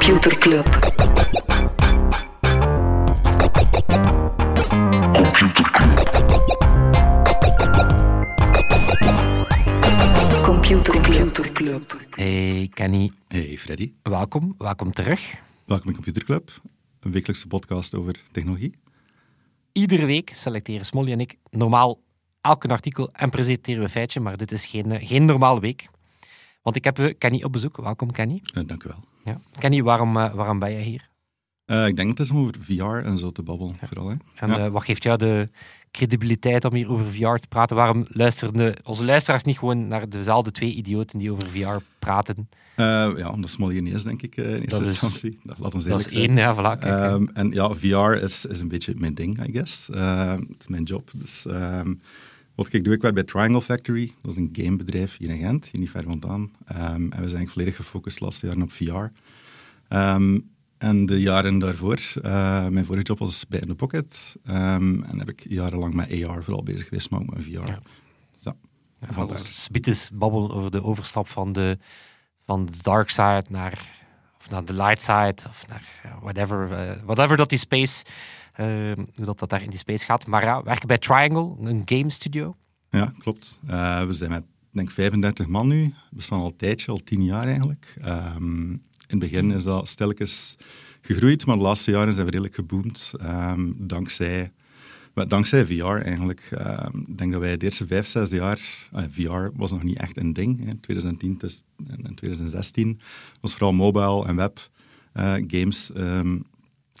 Computer Club. Computer Computer Club. Hey Kenny, Hey Freddy, welkom. Welkom terug. welkom in Computer Club, een wekelijkse podcast over technologie. Iedere week selecteren Smolly en ik normaal elk een artikel en presenteren we een feitje, maar dit is geen, eh, geen normale week. Want ik heb eh, Kenny op bezoek. Welkom Kenny. Eh, dank u wel. Ja. Kenny, waarom, eh, waarom ben je hier? Ik denk dat het is om over VR en zo te babbelen, vooral. Hè? En Ja. wat geeft jou de credibiliteit om hier over VR te praten? Waarom luisteren onze luisteraars niet gewoon naar dezelfde twee idioten die over VR praten? Eh, ja, omdat Smolly niet is, denk ik, in eerste Dat is- instantie. Dat, laat ons Dat is één, ja, voilà. kijk. Ehm, en ja, VR is, is een beetje mijn ding, I guess. Eh, het is mijn job. Dus ehm, wat ik doe, ik werk bij Triangle Factory. Dat is een gamebedrijf hier in Gent, hier niet ver vandaan. Ehm, en we zijn volledig gefocust de laatste jaren op VR. Ehm, en de jaren daarvoor, eh, mijn vorige job was bij In The Pocket. Ehm, en heb ik jarenlang met AR vooral bezig geweest, maar ook met VR. Ja. Zo, Ja, vandaar. als Spiet is babbelen over de overstap van de, van de dark side naar, of naar de light side, of naar ja, whatever, eh, whatever dat die space, eh, hoe dat, dat daar in die space gaat. Maar ja, we werken bij Triangle, een game studio. Ja, klopt. Eh, we zijn met, denk 35 man nu. We bestaan al een tijdje, al tien jaar eigenlijk. Ehm, in het begin is dat stilletjes gegroeid, maar de laatste jaren zijn we redelijk geboomd. ehm, dankzij, dankzij VR eigenlijk. Ehm, ik denk dat wij de eerste vijf, zes jaar... eh, VR was nog niet echt een ding. In 2010 dus- en in 2016 was vooral mobile en web eh, games...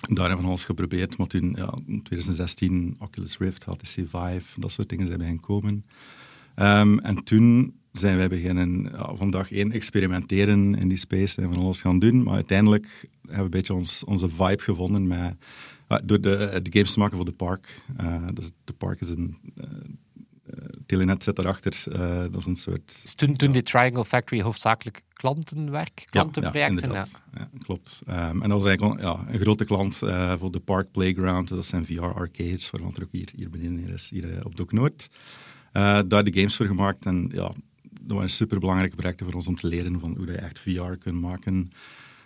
daar hebben we alles geprobeerd, maar toen ja, in 2016 Oculus Rift, HTC Vive, dat soort dingen zijn beginnen komen. Ehm, en toen zijn wij beginnen ja, van dag één experimenteren in die space en van alles gaan doen. Maar uiteindelijk hebben we een beetje ons, onze vibe gevonden met, ja, door de, de games te maken voor de park. Eh, dus de park is een... eh, eh, Telenet zit daarachter. eh, dat is een soort... Dus toen, toen deed Triangle Factory hoofdzakelijk klantenwerk, klantenprojecten. Ja. Ja, klopt. Ehm, en dat was eigenlijk ja, een grote klant eh, voor de Park Playground. Dat zijn VR-arcades, waarvan er ook hier, hier beneden hier is, hier eh, op Dock Noord. Daar de games voor gemaakt. En ja, dat waren superbelangrijke projecten voor ons om te leren van hoe je echt VR kunt maken.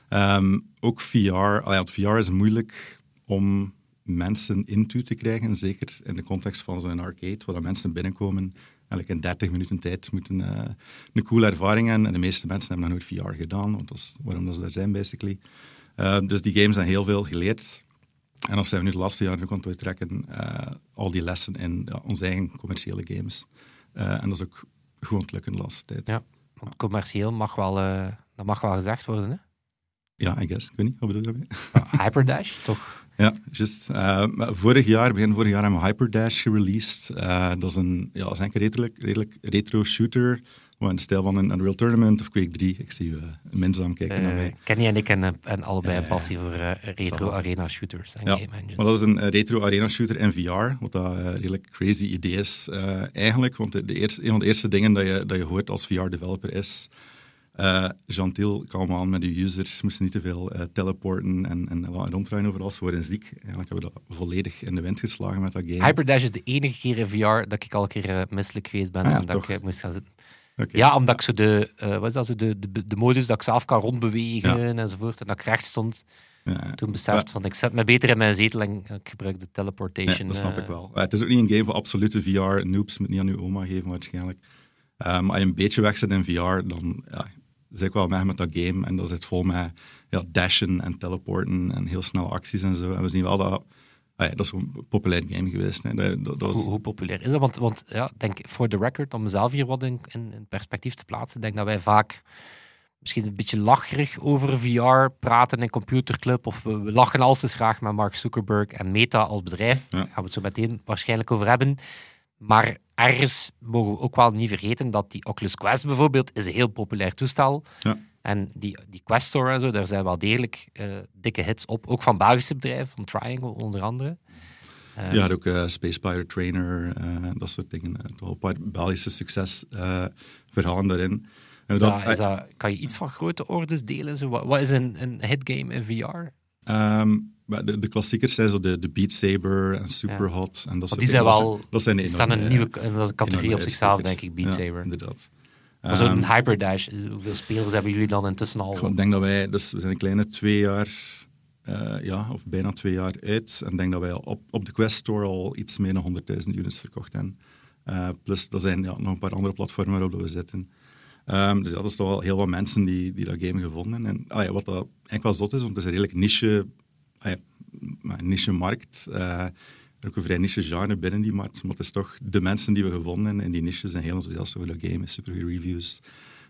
Ehm, ook VR, ja, VR is moeilijk om mensen into te krijgen, zeker in de context van zo'n arcade, waar mensen binnenkomen eigenlijk in 30 minuten tijd moeten eh, een coole ervaring hebben. En de meeste mensen hebben nog nooit VR gedaan, want dat is waarom dat ze daar zijn, basically. Eh, dus die games zijn heel veel geleerd. En dat zijn we nu de laatste aan het uittrekken, eh, al die lessen in onze eigen commerciële games. En dat is ook het lukken de laatste tijd. Ja. want commercieel mag wel, dat mag wel gezegd worden. Hè? Ja, I guess. Ik weet niet, wat bedoel je daarmee? Maar Hyperdash, toch? Ja, juist. Eh, vorig jaar, begin vorig jaar, hebben we Hyperdash gereleased. Eh, dat is een, ja, dat is eigenlijk een redelijk, redelijk retro shooter, maar in de stijl van een Unreal Tournament of Quake 3. Ik zie u uh, minzaam kijken naar Eh, mij. Kenny en ik en, en allebei een Eh, passie voor eh, retro arena shooters en Ja, game engines. Maar dat is een eh, retro arena shooter in VR, wat dat eh, redelijk crazy idee is eh, eigenlijk. Want de, de eerste, een van de eerste dingen dat je, dat je hoort als VR-developer is... eh Gentil, kalm aan met je users, moesten niet te veel eh, teleporten en, en ronddraaien overal. Ze worden ziek. Eigenlijk hebben we dat volledig in de wind geslagen met dat game. Hyperdash is de enige keer in VR dat ik al een keer eh, misselijk geweest ben Ah ja, en dat toch? ik eh, moest gaan zitten. Ja, omdat ik zo de, eh, wat is dat, zo de, de, de modus dat ik zelf kan rondbewegen enzovoort en dat ik recht stond. Ja. Toen beseft van, ik zet me beter in mijn zetel en ik gebruik de Ja, teleportation. dat snap eh, ik wel. Eh, het is ook niet een game voor absolute VR-noobs. moet niet aan uw oma geven, waarschijnlijk. Eh, maar als je een beetje weg zit in VR, dan ja, zit ik wel mee met dat game. En dat zit vol met ja, dashen en teleporten en heel snelle acties en zo. En we zien wel dat... ah ja, dat is een populair game geweest. Hè. Dat, dat, dat was- Hoe, hoe populair is dat? Want, want ja, denk voor de record, om mezelf hier wat in, perspectief te plaatsen, denk dat wij vaak misschien een beetje lacherig over VR praten in Computerclub. Of we, we lachen alles graag met Mark Zuckerberg en Meta als bedrijf. Ja. Daar gaan we het zo meteen waarschijnlijk over hebben. Maar ergens mogen we ook wel niet vergeten dat die Oculus Quest bijvoorbeeld is een heel populair toestel. Ja. En die, die Quest Store en zo, daar zijn wel degelijk eh, dikke hits op. Ook van Belgische bedrijven, van Triangle onder andere. Eh, Ja, ook eh, Space Pirate Trainer, dat soort dingen. Toch een paar Belgische succesverhalen daarin. En dat, Ja, is dat, kan je iets van grote orders delen? Zo, wat, wat is een, een hitgame in VR? ehm, maar de, de klassiekers zijn zo de, de Beat Saber en Superhot. En dat soort die zijn wel... Dat zijn staan een nieuwe dat is een categorie op zichzelf, denk ik, Beat Ja, Saber. inderdaad. Maar zo'n Ehm, Hyperdash, hoeveel spelers hebben jullie dan intussen al? Ik denk dat wij, dus we zijn een kleine twee jaar, eh, ja, of bijna twee jaar uit. En ik denk dat wij op, op de Quest Store al iets meer dan 100.000 units verkocht hebben. Eh, plus, er zijn ja, nog een paar andere platformen waarop we zitten. Ehm, dus ja, dat is toch wel heel wat mensen die, die dat game gevonden hebben. En ah ja, wat dat eigenlijk wel zot is, want het is een redelijk niche, ah ja, maar een niche markt. Eh, er ook een vrij niche genre binnen die markt. Maar het is toch de mensen die we gevonden in die niche zijn heel enthousiast over dat game. Super goede reviews.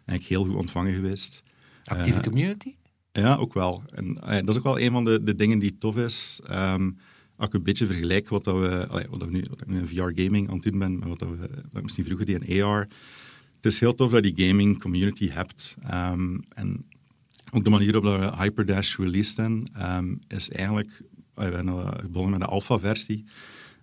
Eigenlijk heel goed ontvangen geweest. Actieve Eh, community? ja, ook wel. En eh, dat is ook wel een van de, de dingen die tof is. Ehm, als ik een beetje vergelijk wat, dat we, allee, wat, dat we nu, wat ik nu in VR-gaming aan het doen ben, met wat, dat we, wat ik misschien vroeger deed in AR. Het is heel tof dat je die gaming community hebt. Ehm, en ook de manier waarop we Hyperdash released hebben, ehm, is eigenlijk... we hebben eh, begonnen met de alpha-versie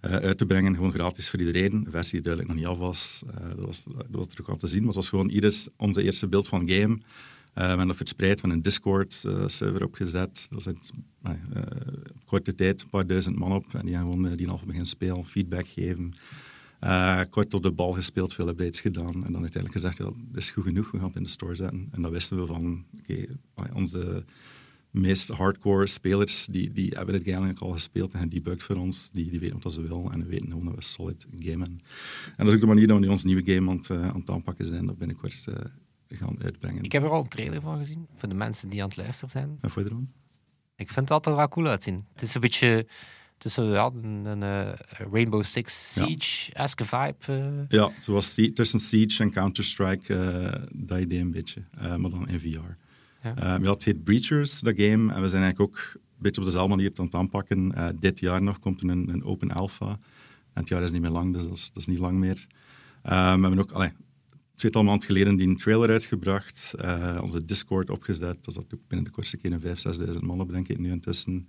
eh, uit te brengen, gewoon gratis voor iedereen. Een versie die duidelijk nog niet af was. Eh, dat, was dat was er ook al te zien, maar het was gewoon hier onze eerste beeld van game. Eh, we hebben dat verspreid, van een Discord-server opgezet. Dat zit uh, korte tijd een paar duizend man op. En die gaan gewoon die half beginnen spelen, feedback geven. Eh, kort op de bal gespeeld, veel updates gedaan. En dan uiteindelijk gezegd, ja, dat is goed genoeg, we gaan het in de store zetten. En dan wisten we van, oké, ah, onze meest hardcore spelers, die, die hebben het eigenlijk al gespeeld en gedebugged voor ons. Die, die weten wat ze willen en we weten gewoon dat we solid gamen. En dat is ook de manier dat we nu ons nieuwe game aan het, eh, aan het aanpakken zijn, dat binnenkort eh, gaan uitbrengen. Ik heb er al een trailer van gezien, voor de mensen die aan het luisteren zijn. En voor je? Ik vind het altijd wel cool uitzien. Het is een beetje... Het is zo, ja, een, een eh, Rainbow Six. Siege-esque vibe. eh. Ja, zoals tussen Siege en Counter-Strike, eh, dat idee een beetje, maar dan in VR. Ja. Het heet Breachers, dat game, en we zijn eigenlijk ook een beetje op dezelfde manier aan het aanpakken. Dit jaar nog komt er een, een open alpha. En het jaar is niet meer lang, dus dat is, dat is niet lang meer. We hebben ook, allee, tweetal maand geleden die een trailer uitgebracht, onze Discord opgezet. Dat zat ook binnen de kortste keer een 5.000, 6.000 man op, denk ik, nu intussen.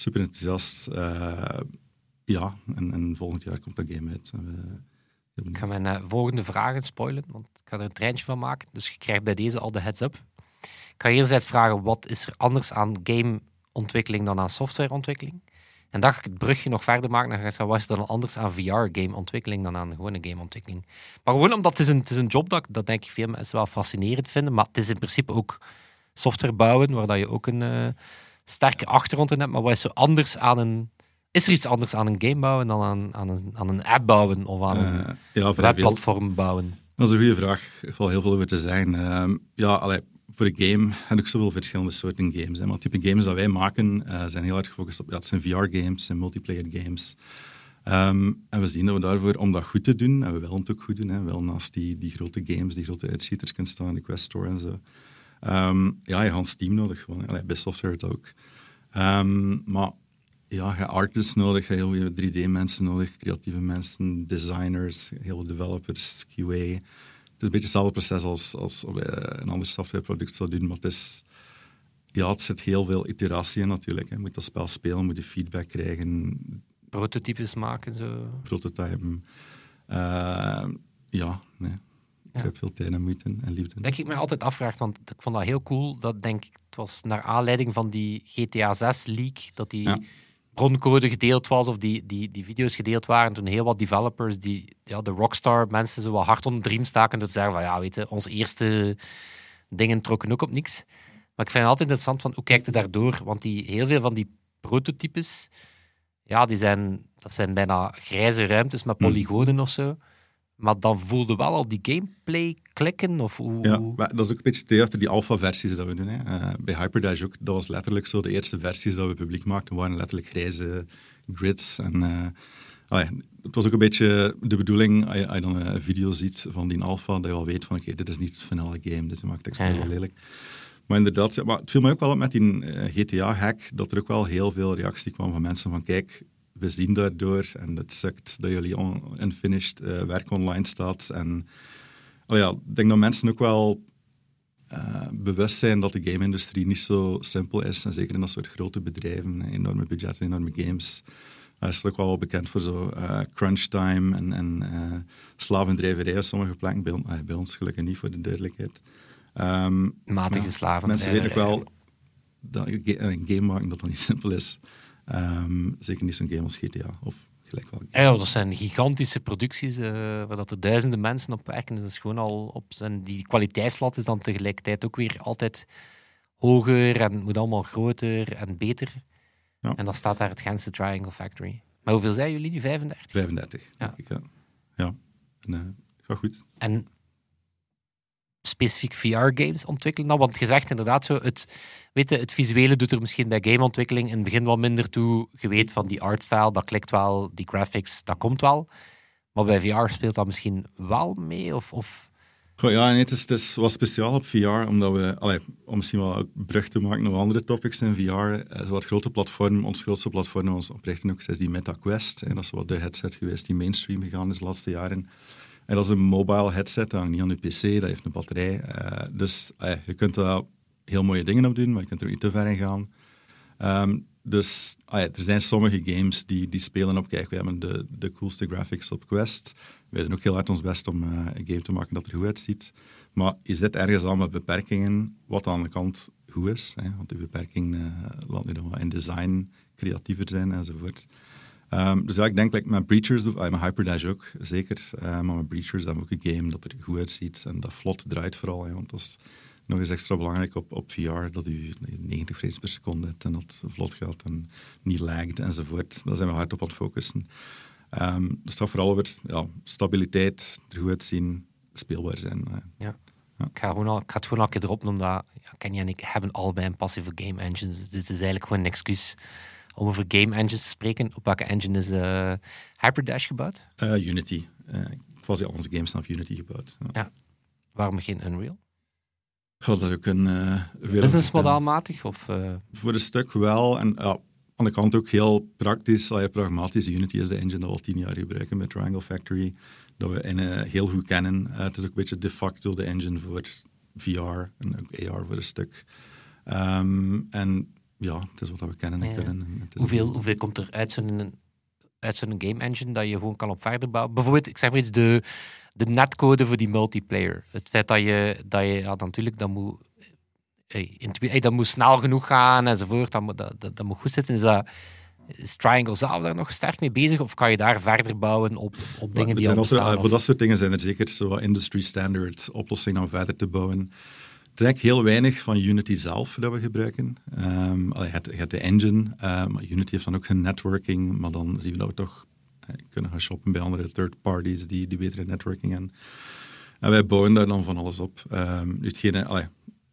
Super enthousiast. Eh, ja, en, en volgend jaar komt dat game uit. Ik ga mijn eh, volgende vragen spoilen, want ik ga er een treintje van maken. Dus je krijgt bij deze al de heads-up. Ik ga enerzijds vragen, wat is er anders aan gameontwikkeling dan aan softwareontwikkeling? En dan ga ik het brugje nog verder maken. Dan ga ik zeggen, wat is er dan anders aan VR-gameontwikkeling dan aan gewone gameontwikkeling? Maar gewoon omdat het is een, het is een job dat, dat denk ik veel mensen wel fascinerend vinden. Maar het is in principe ook software bouwen, waar dat je ook een eh, sterke achtergrond in hebt. Maar wat is zo anders aan een... Is er iets anders aan een game bouwen dan aan, aan, een, aan een app bouwen of aan een Eh, ja, webplatform bouwen? Dat is een goede vraag. Er valt heel veel over te zeggen. Ehm, ja, allee, voor een game heb ik zoveel verschillende soorten games. Hè. Maar het type games dat wij maken eh, zijn heel erg gefocust op... Ja, het zijn VR-games, zijn multiplayer games. Ehm, en we zien dat we daarvoor, om dat goed te doen, en we willen het ook goed doen, hè, wel naast die, die grote games, die grote uitschieters kunnen staan, de Quest Store en zo. Ehm, ja, je gaat een team nodig, gewoon. Allee, bij software het ook. Ehm, maar ja, je hebt artists nodig, je hebt heel veel 3D-mensen nodig, creatieve mensen, designers, heel veel developers, QA. Het is een beetje hetzelfde proces als, als eh, een ander softwareproduct zou doen, maar het is... Ja, het zit heel veel iteratie in natuurlijk. Je moet dat spel spelen, moet je feedback krijgen, Prototypes maken, zo. prototypen. Eh, ja, nee. Ik heb veel tijd en moeite en liefde. denk ik me altijd afvraag, want ik vond dat heel cool. Dat denk ik, het was naar aanleiding van die GTA 6 leak, dat die broncode gedeeld was of die, die, die video's gedeeld waren. Toen heel wat developers, die, ja, de Rockstar mensen, zo wat hard onder de riem staken door te zeggen van ja, weet je, onze eerste dingen trokken ook op niks. Maar ik vind het altijd interessant van hoe kijkt het daardoor? Want die, heel veel van die prototypes, ja, die zijn, dat zijn bijna grijze ruimtes met Hmm. polygonen of zo. Maar dan voelde wel al die gameplay klikken? Of hoe... Ja, maar dat is ook een beetje theater, die alpha-versies dat we doen. Hè. Eh, bij Hyperdash ook, dat was letterlijk zo. De eerste versies dat we publiek maakten waren letterlijk grijze grids. En, eh, ah ja, het was ook een beetje de bedoeling, als je, als je dan een video ziet van die alpha, dat je al weet van oké, dit is niet het finale game, dus je maakt het ja. wel lelijk. Maar inderdaad, maar het viel mij ook wel op met die eh, GTA-hack, dat er ook wel heel veel reactie kwam van mensen van kijk, we zien daardoor en het sukt dat jullie on- unfinished eh, werk online staat. En oh ja, ik denk dat mensen ook wel eh, bewust zijn dat de game-industrie niet zo simpel is. En zeker in dat soort grote bedrijven, enorme budgetten, enorme games. Hij is ook wel bekend voor zo eh, crunch time en, en eh, slavendrijverij op sommige plekken. Bij, eh, bij ons gelukkig niet, voor de duidelijkheid. Ehm, Matige slaven. Mensen weten ook wel dat een ga- een game maken dat dat niet simpel is. Ehm, zeker niet zo'n game als GTA of gelijk wel. Ja, dat zijn gigantische producties eh, waar dat er duizenden mensen op werken. Dus dat is gewoon al op zijn, die kwaliteitslat is dan tegelijkertijd ook weer altijd hoger en moet allemaal groter en beter. Ja. En dan staat daar het Gentse Triangle Factory. Maar hoeveel zijn jullie nu? 35? 35, Ja. denk ik, ja. Ja, en, eh, gaat goed. En specifiek VR-games ontwikkelen? Want je zegt inderdaad zo, het, weet je, het visuele doet er misschien bij gameontwikkeling in het begin wat minder toe. Je weet van die artstyle, dat klikt wel, die graphics, dat komt wel. Maar bij VR speelt dat misschien wel mee? Of, of... Ja, nee, het, is, het wat speciaal op VR, omdat we, allee, om misschien wel brug te maken naar andere topics in VR, eh, zo grote platform, ons grootste platform, ons oprichten ook, is die Meta Quest. En dat is wat de headset geweest die mainstream gegaan is de laatste jaren. En dat is een mobile headset, dat hangt niet aan je pc, dat heeft een batterij. Eh, dus eh, je kunt daar heel mooie dingen op doen, maar je kunt er ook niet te ver in gaan. Ehm, dus ah ja, er zijn sommige games die, die spelen op, kijk, we hebben de, de coolste graphics op Quest. We doen ook heel hard ons best om eh, een game te maken dat er goed uitziet. Maar je zit ergens al met beperkingen, wat aan de kant goed is. Hè, want die beperking eh, laat je dan wel in design creatiever zijn enzovoort. Ehm, dus ja, ik denk like, met Breachers, uh, met Hyperdash ook, zeker. Eh, maar met Breachers hebben we ook een game dat er goed uitziet en dat vlot draait vooral. Hè, want dat is nog eens extra belangrijk op, op VR, dat u 90 frames per seconde hebt en dat vlot gaat en niet lagt enzovoort. Daar zijn we hard op aan het focussen. Ehm, dus gaat vooral over ja, stabiliteit, er goed uitzien, speelbaar zijn. eh. Ik ga, gewoon al, ik ga het gewoon al een keer erop, omdat ja, Kenny en ik hebben allebei een passieve game engine. Dus dit is eigenlijk gewoon een excuus om over game engines te spreken. Op welke engine is eh, Hyperdash gebouwd? Eh, Unity. Uh, quasi al onze games op Unity gebouwd. Ja. Waarom geen Unreal? Gaat dat ook een uh, Businessmodaalmatig? Of, uh... Voor een stuk wel. En ja, aan de kant ook heel praktisch, allee, pragmatisch. Unity is de engine dat we al tien jaar gebruiken met Triangle Factory. Dat we in, uh, heel goed kennen. het is ook een beetje de facto de engine voor VR en ook AR voor een stuk. Um, en ja, het is wat we kennen en kunnen. Hoeveel, een- hoeveel komt er uit zo'n uit zo'n game engine dat je gewoon kan op verder bouwen? Bijvoorbeeld, ik zeg maar iets, de, de netcode voor die multiplayer. Het feit dat je, dat je ja, natuurlijk, dat moet, hey, dat moet snel genoeg gaan enzovoort, dat moet, dat, dat, dat moet goed zitten. Is, dat, is Triangle zelf daar nog sterk mee bezig? Of kan je daar verder bouwen op, op dingen er die al bestaan? ah, voor dat soort dingen zijn er zeker zo industry standard oplossingen om verder te bouwen. Is eigenlijk heel weinig van Unity zelf dat we gebruiken. Allee, je, hebt, de engine, eh, maar Unity heeft dan ook geen networking, maar dan zien we dat we toch eh, kunnen gaan shoppen bij andere third parties die, die betere networking hebben. En wij bouwen daar dan van alles op. Ehm hetgene, allee,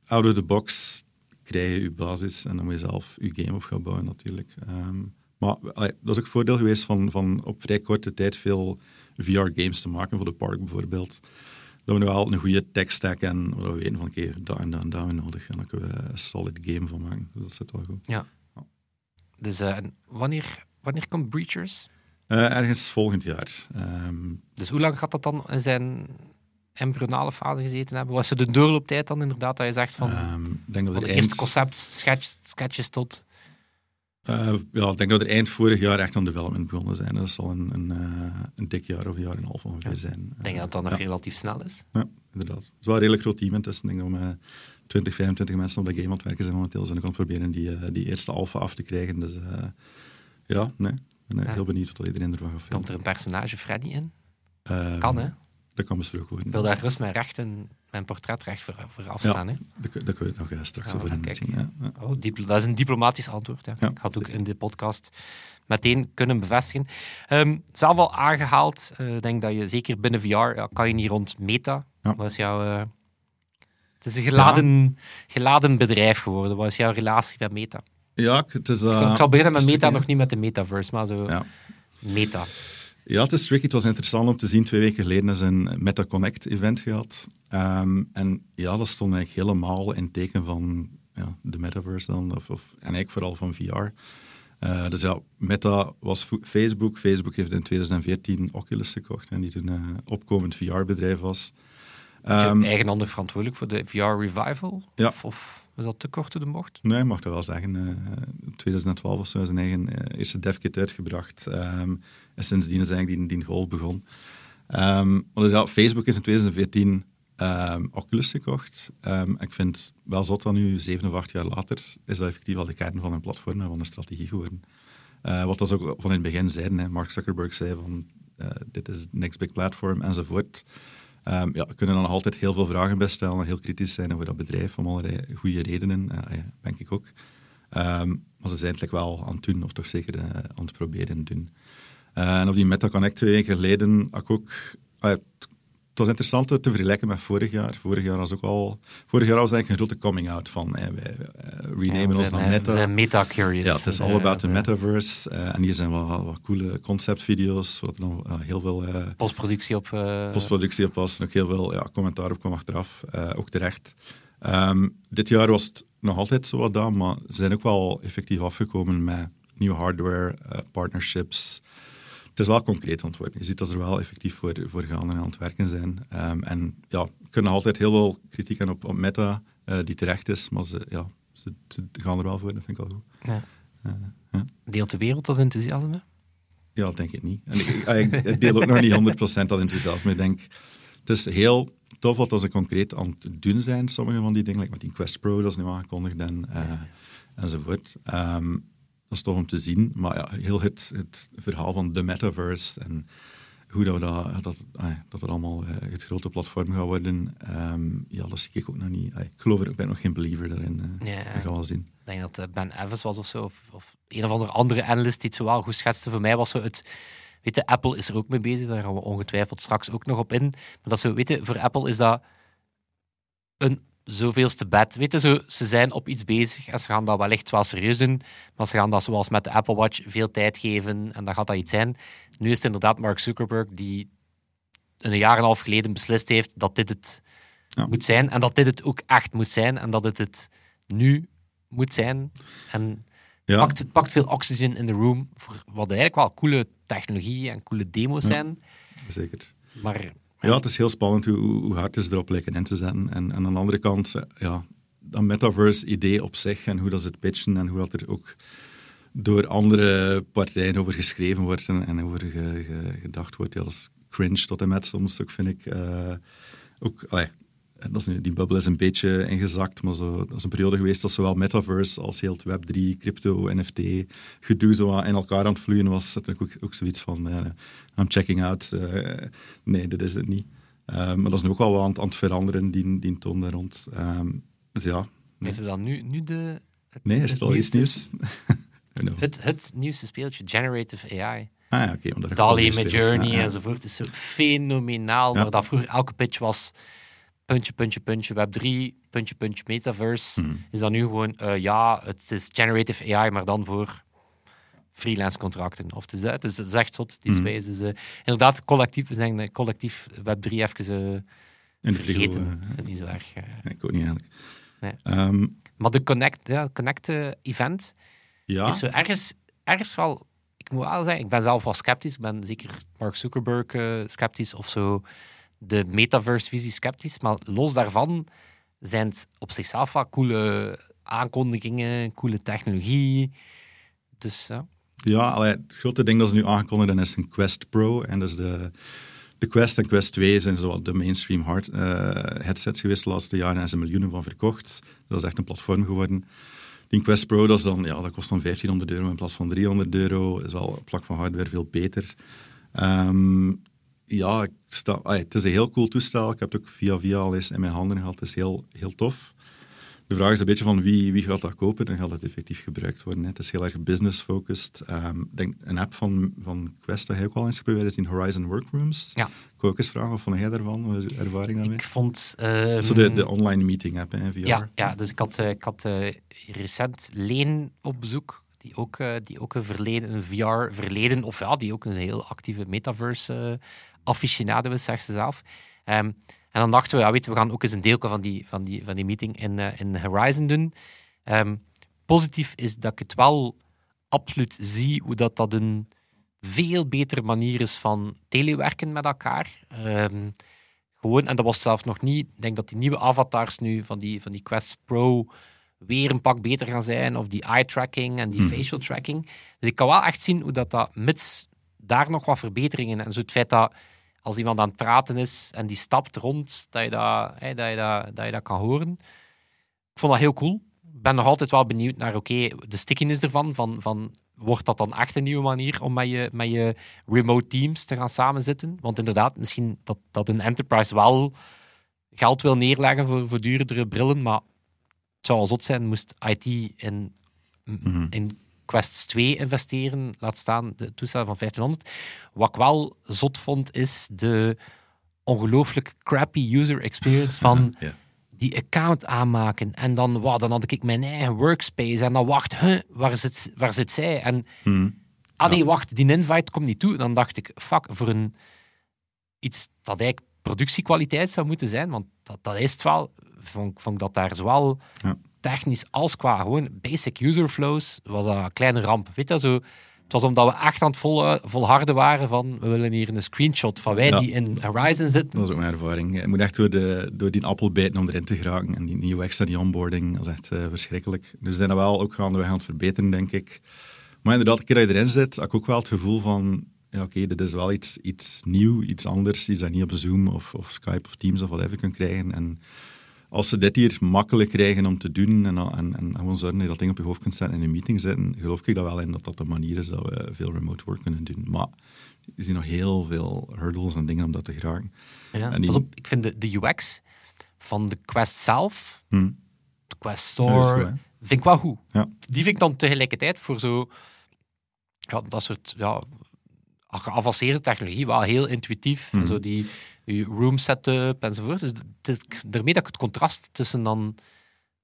out of the box krijg je je basis en dan moet je zelf je game op gaan bouwen natuurlijk. Ehm, maar dat is ook voordeel geweest van, van op vrij korte tijd veel VR-games te maken, voor de park bijvoorbeeld. Dat we nu wel een goede tech stack en dat we weten van oké, daar en daar en hebben we nodig. En dan kunnen we een solid game van maken. Dus dat zit wel goed. Dus eh, en wanneer, wanneer komt Breachers? Eh, ergens volgend jaar. Ehm, Dus hoe lang gaat dat dan in zijn embryonale fase gezeten hebben? Was er de doorlooptijd dan inderdaad dat je zegt van, ik denk dat van we de er eerste concept, sketch, sketches tot... eh, ja, ik denk dat er eind vorig jaar echt aan development begonnen zijn. Dat zal een, een, eh, een dik jaar of een jaar en een half ongeveer Ja. zijn. Ik denk dat dat nog ja. relatief snel is. Ja, inderdaad. Het is wel een redelijk groot team intussen. Ik denk dat we met 20, 25 mensen op dat game aan het werken zijn momenteel. Zijn ook aan het proberen die, eh, die eerste alpha af te krijgen. Dus eh, ja, nee. Ik ben eh, heel benieuwd wat iedereen ervan gaat vinden. Komt er een personage Freddy in? Ehm, Kan, hè? Dat kan besproken worden. Ik wil daar rust mijn rechten, mijn portretrecht voor, voor afstaan. Hè? Dat, kun- je nog eh, straks Ja, over in zien. Ja, ja. Oh, diplo- dat is een diplomatisch antwoord. Ja. Ja, ik had ook in de podcast meteen kunnen bevestigen. Ehm, zelf al aangehaald, eh, denk dat je zeker binnen VR ja, kan je niet rond Meta. Ja. Wat is jouw... eh, het is een geladen, geladen bedrijf geworden. Wat is jouw relatie met Meta? Ja, het is... ik zal beginnen met Meta, nog niet met de Metaverse, maar zo Ja. Meta. Ja, het is tricky. Het was interessant om te zien. Twee weken geleden is een Meta Connect event gehad. Ehm, en ja, dat stond eigenlijk helemaal in teken van ja, de metaverse dan. Of, of, en eigenlijk vooral van VR. Eh, dus ja, Meta was Facebook. Facebook heeft in 2014 Oculus gekocht. En die toen een opkomend VR-bedrijf was. Je Ehm, eigenhandig verantwoordelijk voor de VR Revival? Ja. Of, of is dat te kort de bocht? Nee, ik mag dat wel zeggen. eh, In 2012 of zo zijn eigen eerste devkit uitgebracht. Ehm, en sindsdien is eigenlijk die, die golf begon. Ehm, maar dus ja, Facebook heeft in 2014 ehm, Oculus gekocht. Ik vind het wel zot dat nu, zeven of acht jaar later, is dat effectief al de kern van hun platform en van hun strategie geworden. Eh, wat dat ook van in het begin zeiden. Hè. Mark Zuckerberg zei van, eh, dit is next big platform, enzovoort. Um, ja, we kunnen dan nog altijd heel veel vragen bij stellen, heel kritisch zijn over dat bedrijf, om allerlei goede redenen, uh, denk ik ook. Um, maar ze zijn eigenlijk wel aan het doen, of toch zeker aan het proberen te doen. en op die MetaConnect twee weken geleden had ik ook het was interessant te vergelijken met vorig jaar. Vorig jaar was ook al. Vorig jaar was eigenlijk een grote coming out van. wij uh, renamen ja, ons naar Meta. We zijn meta-curious. Ja, het is all about the metaverse. Uh, en hier zijn wel wat coole conceptvideo's. Wat nog uh, heel veel. postproductie op. Postproductie op was. Nog heel veel ja, commentaar op kwam achteraf. ook terecht. Um, dit jaar was het nog altijd zo wat dan, maar ze zijn ook wel effectief afgekomen met nieuwe hardware, partnerships het is wel concreet worden. Je ziet dat ze er wel effectief voor, voor gaan en aan het werken zijn. Um, en ja, kunnen altijd heel veel kritiek aan op, op Meta, uh, die terecht is, maar ze, ja, ze, ze, gaan er wel voor, dat vind ik wel goed. Ja. Uh, ja. Deelt de wereld dat enthousiasme? Ja, dat denk ik niet. En ik, ik, ik deel ook nog niet 100% dat enthousiasme. Ik denk, het is heel tof wat ze concreet aan het doen zijn, sommige van die dingen, like met die Quest Pro, dat is nu aangekondigd en, uh, enzovoort. Um, dat is tof om te zien. Maar ja, heel het, het verhaal van de metaverse en hoe dat, we dat, dat, dat het allemaal uh, het grote platform gaat worden, um, ja, dat zie ik ook nog niet. ik geloof er, ik ben nog geen believer daarin. Uh, ja, dat gaan we zien. Ik denk dat uh, Ben Evans was of zo, of, of, een of andere andere analyst die het zo wel goed schetste. Voor mij was zo het... Weet je, Apple is er ook mee bezig, daar gaan we ongetwijfeld straks ook nog op in. Maar dat zo, weet je, voor Apple is dat een zoveelste bed. Weet je, zo, ze zijn op iets bezig en ze gaan dat wellicht wel serieus doen, maar ze gaan dat zoals met de Apple Watch veel tijd geven en dan gaat dat iets zijn. Nu is het inderdaad Mark Zuckerberg die een jaar en een half geleden beslist heeft dat dit het ja. moet zijn en dat dit het ook echt moet zijn en dat het het nu moet zijn. En ja. pakt, het pakt veel oxygen in de room voor wat eigenlijk wel coole technologie en coole demo's ja, zijn. Zeker. Maar ja, het is heel spannend hoe, hoe hard is erop lijken in te zetten. En, aan de andere kant, eh, ja, dat metaverse-idee op zich en hoe dat ze het pitchen en hoe dat er ook door andere partijen over geschreven wordt en, en over ge, ge, gedacht wordt. Ja, dat is cringe tot en met soms ook, vind ik. Uh, ook, dat is nu, die bubbel is een beetje ingezakt, maar zo, dat is een periode geweest dat zowel metaverse als heel het Web3, crypto, NFT, gedoe zo in elkaar aan het vloeien was. Dat ook, ook zoiets van, uh, I'm checking out. Uh, nee, dit is het niet. Uh, maar dat is nu ook al wel aan, aan het veranderen, die, die toon daar rond. Um, dus ja. Weten we dan nu, nu de... Het, nee, is al iets nieuws? het, het nieuwste speeltje, Generative AI. Ah ja, oké. Okay, DALI met Journey ja, ja. enzovoort. Het is zo fenomenaal, ja. maar dat vroeger elke pitch was puntje, puntje, puntje, Web3, puntje, puntje, Metaverse, hmm. is dat nu gewoon, uh, ja, het is generative AI, maar dan voor freelance contracten. Of het is, het is, het is echt zot, die space. Uh, inderdaad, collectief, we zijn collectief Web3 even uh, vergeten. Uh, niet zo erg. Nee, ik ook niet eigenlijk. Nee. Um, maar de Connect, ja, Connect event ja. is zo ergens, ergens wel... Ik moet wel zeggen, ik ben zelf wel sceptisch. Ik ben zeker Mark Zuckerberg sceptisch of zo de metaverse-visie sceptisch, maar los daarvan zijn het op zichzelf wel coole aankondigingen, coole technologie. Dus ja. Ja, allee, het grote ding dat ze nu aankondigen is een Quest Pro. En dus de, de Quest en Quest 2 zijn zo de mainstream hard, uh, headsets geweest de laatste jaren. En ze miljoenen van verkocht. Dat is echt een platform geworden. Die Quest Pro, dat, is dan, ja, dat kost dan 1500 euro in plaats van 300 euro. Is wel op vlak van hardware veel beter. Um, ja, sta, ay, het is een heel cool toestel. Ik heb het ook via via al eens in mijn handen gehad. Het is heel, heel tof. De vraag is een beetje van wie, wie gaat dat kopen en gaat het effectief gebruikt worden. Hè. Het is heel erg business-focused. Um, denk, een app van, van Quest dat ik ook al eens geprobeerd is die Horizon Workrooms. Ja. Ik wil ook eens vragen, wat vond jij daarvan? ervaring daarmee? Ik vond... Um, Zo de, de online meeting app, hè, VR. Ja, ja dus ik had, uh, ik had uh, recent Leen op bezoek die ook, uh, die ook een verleden, een VR-verleden, of ja, die ook een heel actieve metaverse aficionado is, zegt ze zelf. Um, en dan dachten we, ja, weet we gaan ook eens een deel van die, van die, van die meeting in, uh, in Horizon doen. Um, positief is dat ik het wel absoluut zie hoe dat, dat een veel betere manier is van telewerken met elkaar. Um, gewoon, en dat was zelf nog niet. Ik denk dat die nieuwe avatars nu van die, van die Quest Pro weer een pak beter gaan zijn. Of die eye tracking en die hmm. facial tracking. Dus ik kan wel echt zien hoe dat, dat mits daar nog wat verbeteringen en zo het feit dat als iemand aan het praten is en die stapt rond, dat je dat, dat, je dat, dat, je dat kan horen. Ik vond dat heel cool. ben nog altijd wel benieuwd naar, oké, de stickiness ervan, van, van wordt dat dan echt een nieuwe manier om met je, met je remote teams te gaan samenzitten? Want inderdaad, misschien dat, dat een enterprise wel geld wil neerleggen voor, voor duurdere brillen, maar het zou al zot zijn, moest IT in, Mhm. in Quest 2 investeren, laat staan de toestel van 1500. Wat ik wel zot vond, is de ongelooflijk crappy user experience van Ja. die account aanmaken. En dan, wow, dan had ik mijn eigen workspace. En dan wacht, huh, waar, zit, waar zit zij? En Mhm. ah nee, wacht, die invite komt niet toe. Dan dacht ik, fuck, voor een iets dat eigenlijk productiekwaliteit zou moeten zijn, want dat, dat is het wel, vond, vond ik dat daar zowel Ja. Technisch als qua gewoon basic user flows, was dat een kleine ramp. Weet je, zo, het was omdat we echt aan het vol, volharden waren van, we willen hier een screenshot van wij Ja. die in Horizon zitten. Dat is ook mijn ervaring. Je moet echt door, de, door die appel bijten om erin te geraken. En die nieuwe extra, die onboarding, dat is echt eh, verschrikkelijk. Dus zijn dat wel ook gaandeweg aan het verbeteren, denk ik. Maar inderdaad, een keer dat je erin zit, heb ik ook wel het gevoel van... Ja, oké, dit is wel iets, iets nieuw, iets anders. Iets dat je niet op Zoom of, of Skype of Teams of whatever kunt krijgen. En als ze dit hier makkelijk krijgen om te doen en, en, en gewoon zorgen dat je dat ding op je hoofd kunt zetten en in een meeting zitten, geloof ik dat wel in dat dat de manier is dat we veel remote work kunnen doen. Maar er zijn nog heel veel hurdles en dingen om dat te geraken. Ja, die- pas op, ik vind de, de UX van de Quest zelf, Hm. de Quest Store, goed, vind ik wel goed. Ja. Die vind ik dan tegelijkertijd voor zo, ja, dat soort ja, geavanceerde technologie wel heel intuïtief. Mhm. Zo die, die room setup enzovoort. Dus dit, daarmee dat ik het contrast tussen dan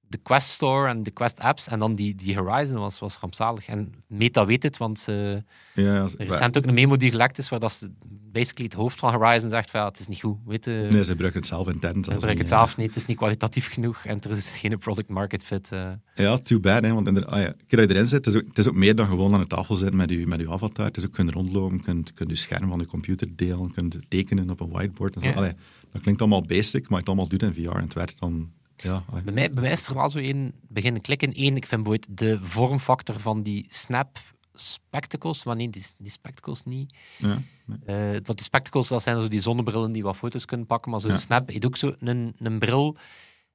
de Quest Store en de Quest apps en dan die, die Horizon was, was rampzalig. En Meta weet het, want ze, Ja, ja, er is recent ook een memo die gelekt is waar dat ze basically het hoofd van Horizon zegt van ja, het is niet goed. Weet Nee, ze gebruiken het zelf intent. ik zelfs gebruik het zelf niet, het is niet kwalitatief genoeg en er is geen product market fit. eh. Ja, too bad. Hè, want inderdaad, ah ja, keer dat je erin zit, het is, ook, het is ook meer dan gewoon aan de tafel zitten met je, met je avatar. Het is ook kunnen rondlopen, je kunt, kunt je scherm van je computer delen, je kunt tekenen op een whiteboard. En zo. Ja. Allee, dat klinkt allemaal basic, maar het allemaal doet in VR en het werkt dan... Ja. Bij mij, bij mij is er wel zo één beginnen klikken. Eén, ik vind bijvoorbeeld de vormfactor van die Snap Spectacles, wanneer die, die spectacles niet. ja, nee. Eh, want die spectacles, dat zijn zo die zonnebrillen die wat foto's kunnen pakken, maar zo Ja. Snap heeft ook zo een, een bril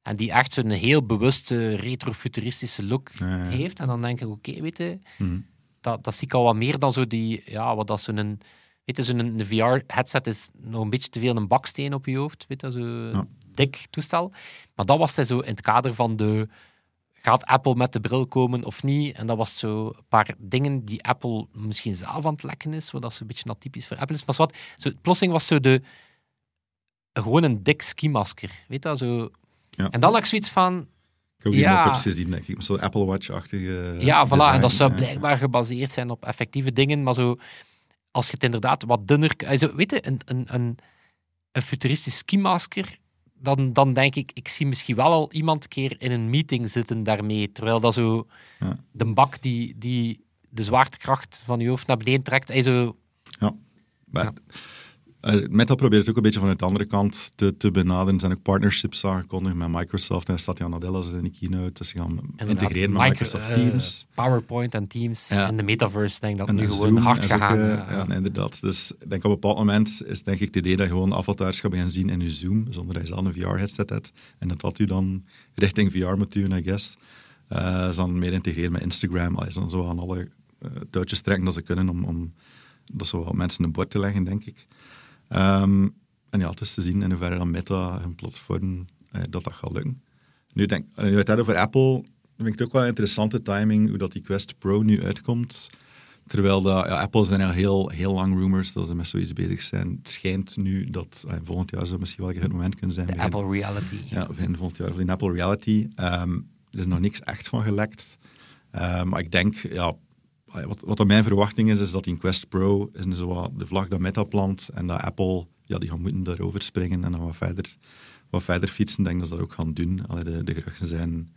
en die echt zo'n heel bewuste retrofuturistische look Ja, heeft. En dan denk ik, oké, weet je, Mhm. dat, dat zie ik al wat meer dan zo die, ja, wat dat zo'n, weet je, zo'n VR-headset is nog een beetje te veel een baksteen op je hoofd, weet je, zo. Dik toestel. Maar dat was zo in het kader van de, gaat Apple met de bril komen of niet? En dat was zo een paar dingen die Apple misschien zelf aan het lekken is, wat dat zo een beetje atypisch voor Apple is. Maar wat, zo, plotseling was zo de, gewoon een dik skimasker, weet je, zo. Ja. En dan had ik zoiets van, Ik heb die Ja. mock-ups gezien, denk ik. Zo'n Apple Watch-achtige Ja, voilà. design. En dat zou blijkbaar gebaseerd zijn op effectieve dingen. Maar zo, als je het inderdaad wat dunner... Also, weet je, een, een, een, een futuristisch skimasker, dan, dan denk ik, ik zie misschien wel al iemand een keer in een meeting zitten daarmee. Terwijl dat zo Ja. de bak die, die de zwaartekracht van je hoofd naar beneden trekt. Hij zo, Maar, Ja. Eh, Meta probeert het ook een beetje vanuit de andere kant te, te benaderen. Er zijn ook partnerships aangekondigd met Microsoft en Satya Nadella zit in de keynote. Dus ze gaan integreren met micro- Microsoft eh, Teams. PowerPoint en Teams. Ja. En de metaverse, denk ik dat En nu de gewoon Zoom hard is ook, gegaan. eh, ja. inderdaad. Dus ik denk op een bepaald moment is denk ik het idee dat je gewoon avatars gaat beginnen zien in je Zoom, zonder dat je zelf een VR-headset hebt. En dat dat u dan richting VR moet duwen, I guess. Ze dan meer integreren met Instagram. Allee, ze dan zo aan alle touwtjes trekken dat ze kunnen om, om dat zo wat mensen een bord te leggen, denk ik. Ehm, en ja, het is te zien in hoeverre dan Meta hun platform eh, dat dat gaat lukken. Nu, denk, en nu het over Apple, vind ik het ook wel een interessante timing hoe dat die Quest Pro nu uitkomt. Terwijl ja, Apple zijn al heel, heel lang rumors dat ze met zoiets bezig zijn. Het schijnt nu dat eh, volgend jaar zou misschien wel een goed moment kunnen zijn. De begin- Apple Reality. ja, of in volgend jaar die Apple Reality. Ehm, er is nog niks echt van gelekt. Ehm, maar ik denk, ja, wat, wat dan mijn verwachting is, is dat die Quest Pro is zo wat de vlag dat Meta plant en dat Apple, ja, die gaan moeten daarover springen en dan wat verder, wat verder fietsen. Ik denk dat ze dat ook gaan doen. Allee, de, de geruchten zijn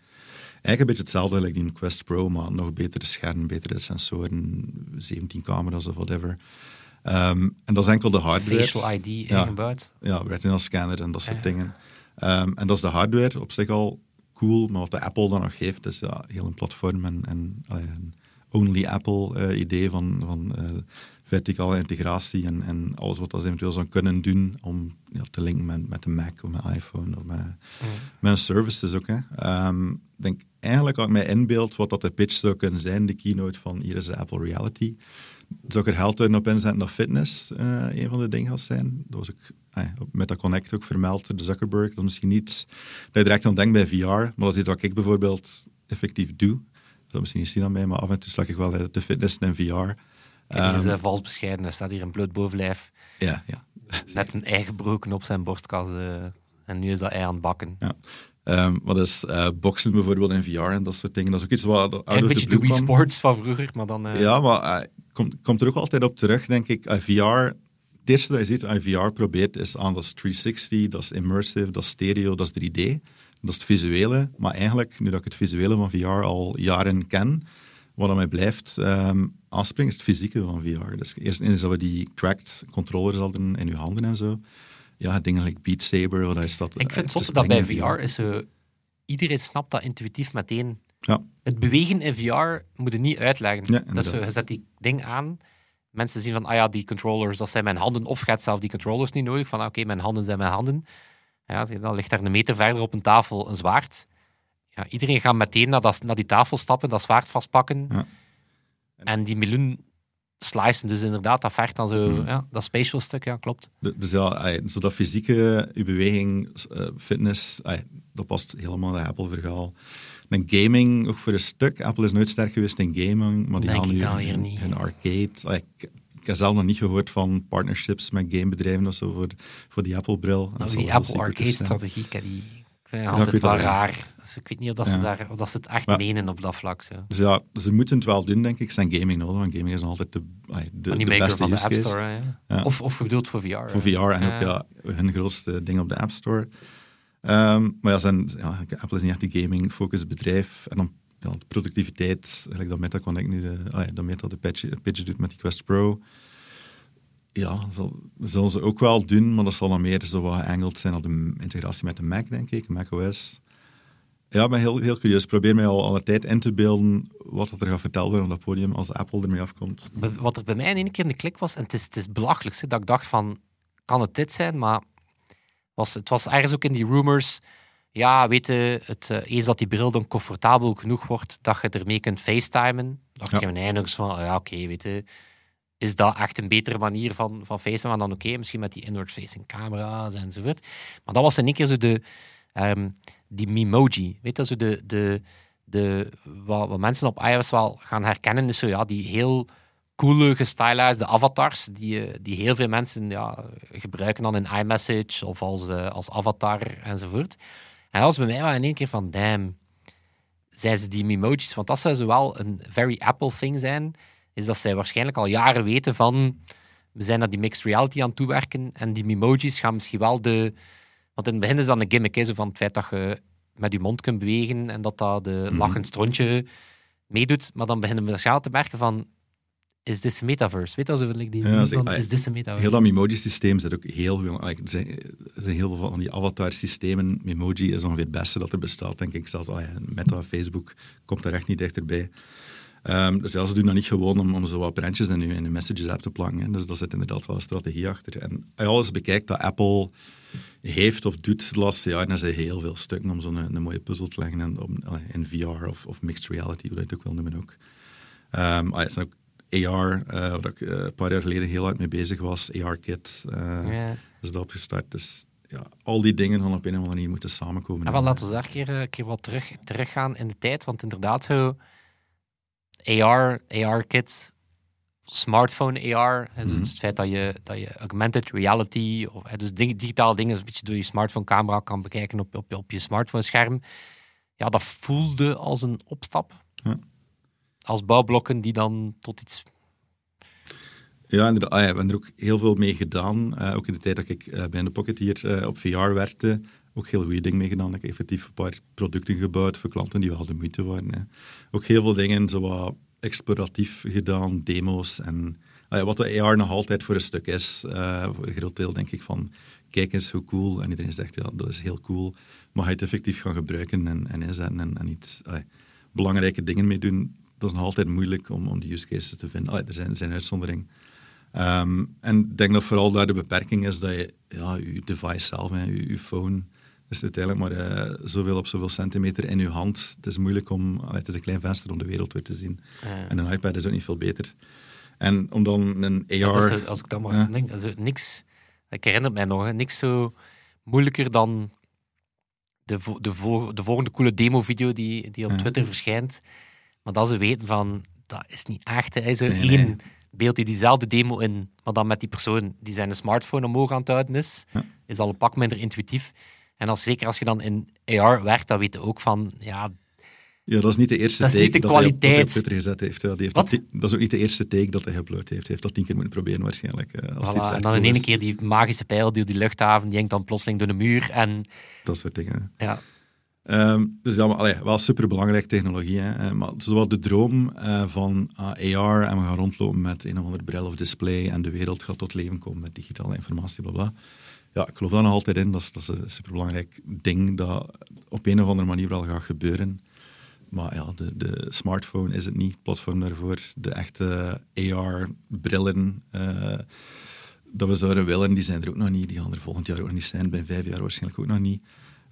eigenlijk een beetje hetzelfde als die Quest Pro, maar nog betere scherm, betere sensoren, 17 camera's of whatever. Ehm, en dat is enkel de hardware Facial ID Ja. ingebouwd. ja, retina scanner en dat soort Ja. dingen. Ehm, en dat is de hardware op zich al cool, maar wat de Apple dan nog geeft, is ja, heel een platform en, en only Apple-idee van, van uh, verticale integratie en, en alles wat dat eventueel zou kunnen doen om ja, te linken met, met de Mac of met iPhone of met, mm. met services ook. Hè. Um, denk eigenlijk als ik mij inbeeld wat dat de pitch zou kunnen zijn, de keynote van hier is de Apple Reality, zou ik er geld op inzetten dat fitness uh, een van de dingen gaat zijn. Dat was ook eh, met dat Connect ook vermeld, de Zuckerberg. Dat is misschien niet dat je direct aan denkt bij VR, maar dat is iets wat ik bijvoorbeeld effectief doe. Dat misschien niet zien aan mij, maar af en toe slag ik wel de fitness in VR. Hij is uh, vals bescheiden, er staat hier een bloot bovenlijf. Ja, ja. Met een ei gebroken op zijn borstkas. Uh, en nu is dat ei aan het bakken. Ja. Um, wat is uh, boksen bijvoorbeeld in VR en dat soort dingen. Dat is ook iets wat Een beetje de Wii Sports van vroeger, maar dan... Uh... Ja, maar uh, komt, komt er ook altijd op terug, denk ik. VR, het eerste dat je ziet, als VR probeert, is aan dat is 360, dat is immersive, dat is stereo, dat is 3D. Dat is het visuele. Maar eigenlijk, nu dat ik het visuele van VR al jaren ken, wat aan mij blijft um, aanspringen, is het fysieke van VR. Dus eerst is dat we die tracked controllers hadden in uw handen en zo ja, dingen like Beat Saber, wat is dat? Ik vind het dat bij VR is zo... Iedereen snapt dat intuïtief meteen. Ja. Het bewegen in VR moet je niet uitleggen. Ja, dat je zet die ding aan, mensen zien van, ah ja, die controllers, dat zijn mijn handen, of gaat zelf die controllers niet nodig, van ah, oké, mijn handen zijn mijn handen. Ja, dan ligt daar een meter verder op een tafel een zwaard. Ja, iedereen gaat meteen naar, dat, naar die tafel stappen, dat zwaard vastpakken. Ja. En die miljoen slicen. Dus inderdaad, dat vergt dan zo, hmm. ja, dat spatial stuk, ja, klopt. Dus ja, zo dat fysieke, je beweging, uh, fitness, dat past helemaal bij Apple-verhaal. En gaming, ook voor een stuk. Apple is nooit sterk geweest in gaming, maar die gaan nu in, in, arcade. Ik, ik heb zelf nog niet gehoord van partnerships met gamebedrijven of zo voor, voor die Apple-bril. Nou, die Apple Arcade-strategie, die vind het altijd wel raar. Dus ik weet niet of, dat ze, daar, of dat ze het echt menen op dat vlak. Zo. Dus ja, ze moeten het wel doen, denk ik. Ze zijn gaming nodig, want gaming is nog altijd de, de, de beste van de App Store. Ja. Of, of bedoeld voor VR. Voor VR en ook ja, hun grootste ding op de App Store. Um, maar ja, zijn, ja, Apple is niet echt een gaming-focused bedrijf. En dan ja, de productiviteit, eigenlijk dat Meta Connect nu, de, ah, dat Meta de pitch, pitch doet met die Quest Pro ja, zal, zullen ze ook wel doen, maar dat zal dan meer zo wat zijn op de integratie met de Mac, denk ik, Mac OS. Ja, ik ben heel, heel curieus. Probeer mij al alle tijd in te beelden wat er gaat verteld worden op dat podium als Apple ermee afkomt. Wat er bij mij in één keer in de klik was, en het is, het is belachelijk, dat ik dacht van, kan het dit zijn? Maar was, het was ergens ook in die rumors, ja, weet je, het, uh, eens dat die bril dan comfortabel genoeg wordt, dat je ermee kunt facetimen. dacht ja. je eindelijk van, ja, oké, okay, weet je, is dat echt een betere manier van, van facetimen dan oké, misschien met die inward-facing camera's enzovoort. Maar dat was in één keer zo de, um, die Memoji. Weet je, zo de, de, de, wat, wat, mensen op iOS wel gaan herkennen, is zo ja, die heel coole, gestylized avatars, die, die heel veel mensen ja, gebruiken dan in iMessage of als, uh, als avatar enzovoort. En dat was bij mij wel in één keer van, damn, zijn ze die Memojis? Want dat zou zo wel een very Apple thing zijn is dat zij waarschijnlijk al jaren weten van we zijn naar die mixed reality aan het toewerken en die emojis gaan misschien wel de... Want in het begin is dat een gimmick, hè, zo van het feit dat je met je mond kunt bewegen en dat dat de mm lachend strontje meedoet. Maar dan beginnen we waarschijnlijk te merken van is dit een metaverse? Weet je, alsof ik die ja, van, is dit een metaverse? Heel dat Memoji-systeem zit ook heel veel... Er zijn, heel veel van die avatar-systemen. Memoji is ongeveer het beste dat er bestaat, denk ik. Zelfs oh ja, Meta, Facebook komt er echt niet dichterbij. Um, dus ja, ze doen dat niet gewoon om, om zo wat brandjes in je, in de messages app te plakken. Dus daar zit inderdaad wel een strategie achter. En als je alles bekijkt dat Apple heeft of doet de laatste jaren, dan zijn heel veel stukken om zo'n een, een, mooie puzzel te leggen in, om, in VR of, of mixed reality, hoe dat je het ook wil noemen ook. Um, ah, ook AR, uh, waar ik uh, een paar jaar geleden heel hard mee bezig was, AR-kit, uh, ja. is dat opgestart. Dus ja, al die dingen gaan op een of andere manier moeten samenkomen. En wel, laten we daar een keer, een keer wat terug, teruggaan in de tijd, want inderdaad zo AR, AR-kits, smartphone AR. Dus mhm. het feit dat je, dat je augmented reality, of, dus digitale dingen, een beetje door je smartphone-camera kan bekijken op, op, op je smartphone-scherm. Ja, dat voelde als een opstap. Ja. Als bouwblokken die dan tot iets ja, inderdaad. Ah, ja, we hebben er ook heel veel mee gedaan. Uh, ook in de tijd dat ik uh, bij de Pocket hier uh, op VR werkte, ook heel goede dingen mee gedaan. Ik heb effectief een paar producten gebouwd voor klanten die wel de moeite waren. Ook heel veel dingen zo wat exploratief gedaan, demo's. En ah wat de AR nog altijd voor een stuk is, voor een groot deel denk ik van, kijk eens hoe cool. En iedereen zegt, ja, dat is heel cool. Maar je het effectief gaan gebruiken en, en inzetten en, en iets ah belangrijke dingen mee doen, dat is nog altijd moeilijk om, om die use cases te vinden. Allee, er zijn, er zijn uitzonderingen. Ehm, en ik denk dat vooral daar de beperking is dat je ja, je device zelf, hè, je, je phone, is uiteindelijk maar eh, zoveel op zoveel centimeter in je hand. Het is moeilijk om, allee, het is een klein venster om de wereld weer te zien. Ja. En een iPad is ook niet veel beter. En om dan een AR... Dat als ik dan maar denk, also, niks, ik herinner mij nog, hè, niks zo moeilijker dan de, vo- de, vo- de volgende coole demo-video die, die op. Twitter verschijnt. Maar dat ze weten van, dat is niet echt. er Nee, één nee. beeld die diezelfde demo in, maar dan met die persoon die zijn smartphone omhoog aan het houden is, Ja. is al een pak minder intuïtief. En als, zeker als je dan in AR werkt, dan weet je ook van, ja, Ja, dat is niet de eerste Dat take de dat, hij op, hij. Twitter gezet heeft. Ja, die heeft dat, is ook niet de eerste take dat hij geüpload heeft. Hij heeft dat tien keer moeten proberen waarschijnlijk. eh, Als voilà. en dan in één keer die magische pijl die op die luchthaven, die hangt dan plotseling door de muur. En Dat soort dingen. ja, Ehm, dus wel superbelangrijk technologie. Hè. Eh, maar zowel de droom eh, van ah, AR en we gaan rondlopen met een of ander bril of display en de wereld gaat tot leven komen met digitale informatie, bla. Ja, ik geloof daar nog altijd in. Dat is, dat is een superbelangrijk ding dat op een of andere manier wel gaat gebeuren. Maar ja, de, de smartphone is het niet, platform daarvoor. De echte AR-brillen eh, dat we zouden willen, die zijn er ook nog niet. Die gaan er volgend jaar ook niet zijn, bij vijf jaar waarschijnlijk ook nog niet.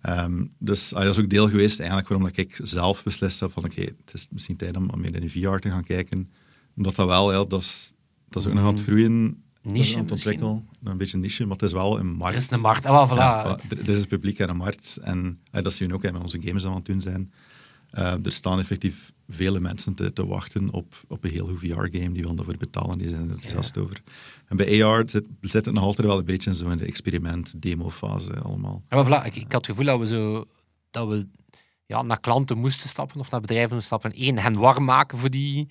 Ehm, dus ah, dat is ook deel geweest eigenlijk waarom dat ik zelf beslist heb van oké, het is misschien tijd om om meer in de VR te gaan kijken. Omdat dat wel, ja, dat is, dat is ook nog aan het groeien. dat is Niche aan het ontwikkelen. Een beetje niche, maar het is wel een markt. er is een markt. Ah, wel, voilà. Ja, er, er is een publiek en een markt. En dat zien we ook hè, met onze games aan het doen zijn. Eh, er staan effectief vele mensen te, te wachten op, op een heel VR-game. Die willen daarvoor betalen, die zijn er enthousiast over. En bij AR zit, zit het nog altijd wel een beetje zo in de experiment-demo-fase allemaal. Ja, maar voilà, ik, ik had het gevoel dat we zo dat we ja, naar klanten moesten stappen of naar bedrijven moesten stappen. Eén, hen warm maken voor die,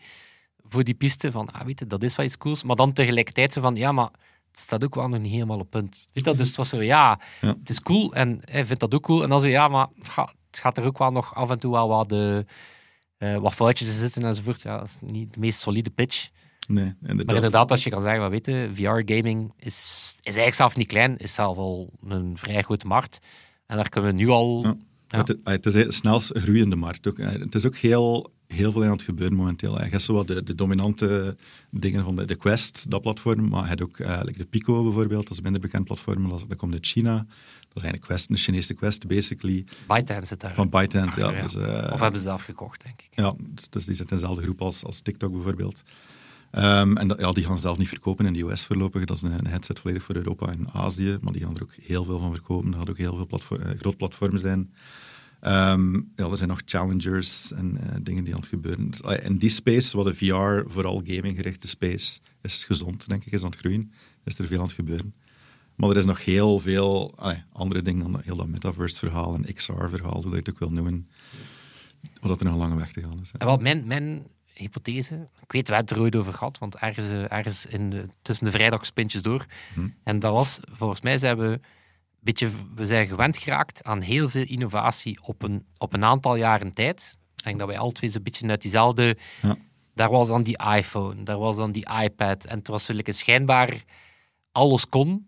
voor die piste. Van, ah, weet je, dat is wel iets cools. Maar dan tegelijkertijd zo van, ja, maar het staat ook wel nog niet helemaal op punt. Weet dat? dus het was zo, ja, Ja. het is cool en hij vindt dat ook cool. En dan zo, ja, maar het gaat er ook wel nog af en toe wel wat, de, eh, wat foutjes in zitten enzovoort. Ja, dat is niet de meest solide pitch. Nee, inderdaad. Maar inderdaad, als je kan zeggen, weet je, VR-gaming is, is eigenlijk zelf niet klein, is zelf al een vrij grote markt. En daar kunnen we nu al... Ja. Ja. Het, het is de snelst groeiende markt. Ook. Eh, Het is ook heel, heel veel aan het gebeuren momenteel. Je hebt zo wat de, de dominante dingen van de, de Quest, dat platform, maar je hebt ook eh, de Pico bijvoorbeeld, dat is een minder bekend platform, dat, dat komt uit China. Dat is eigenlijk Quest, een Chinese Quest, basically, ByteDance zit daar. van ByteDance. Ja, dus, eh, Of hebben ze zelf gekocht, denk ik. ja, dus- dus die zit in dezelfde groep als, als TikTok bijvoorbeeld. Ehm, en dat, ja, die gaan zelf niet verkopen in de US voorlopig. Dat is een, een headset volledig voor Europa en Azië. Maar die gaan er ook heel veel van verkopen. Dat gaat ook heel veel platform, eh, groot platform zijn. Ehm, ja, er zijn nog challengers en eh, dingen die aan het gebeuren. Dus, ah, in die space, wat de VR, vooral gaming-gerichte space, is gezond, denk ik, is aan het groeien. Is er veel aan het gebeuren. Maar er is nog heel veel andere dingen dan heel dat metaverse-verhaal en XR-verhaal, hoe je het ook wil noemen. Wat er nog een lange weg te gaan is. hè. En wel, mijn, mijn hypothese, ik weet, we hebben het er ooit over gehad, want ergens, eh, ergens in de, tussen de vrijdagspintjes door. Hm. En dat was, volgens mij zijn we, een beetje, we zijn gewend geraakt aan heel veel innovatie op een, op een aantal jaren tijd. Ik denk dat wij alle twee zo'n beetje uit diezelfde... Ja. Daar was dan die iPhone, daar was dan die iPad. En het was natuurlijk schijnbaar alles kon.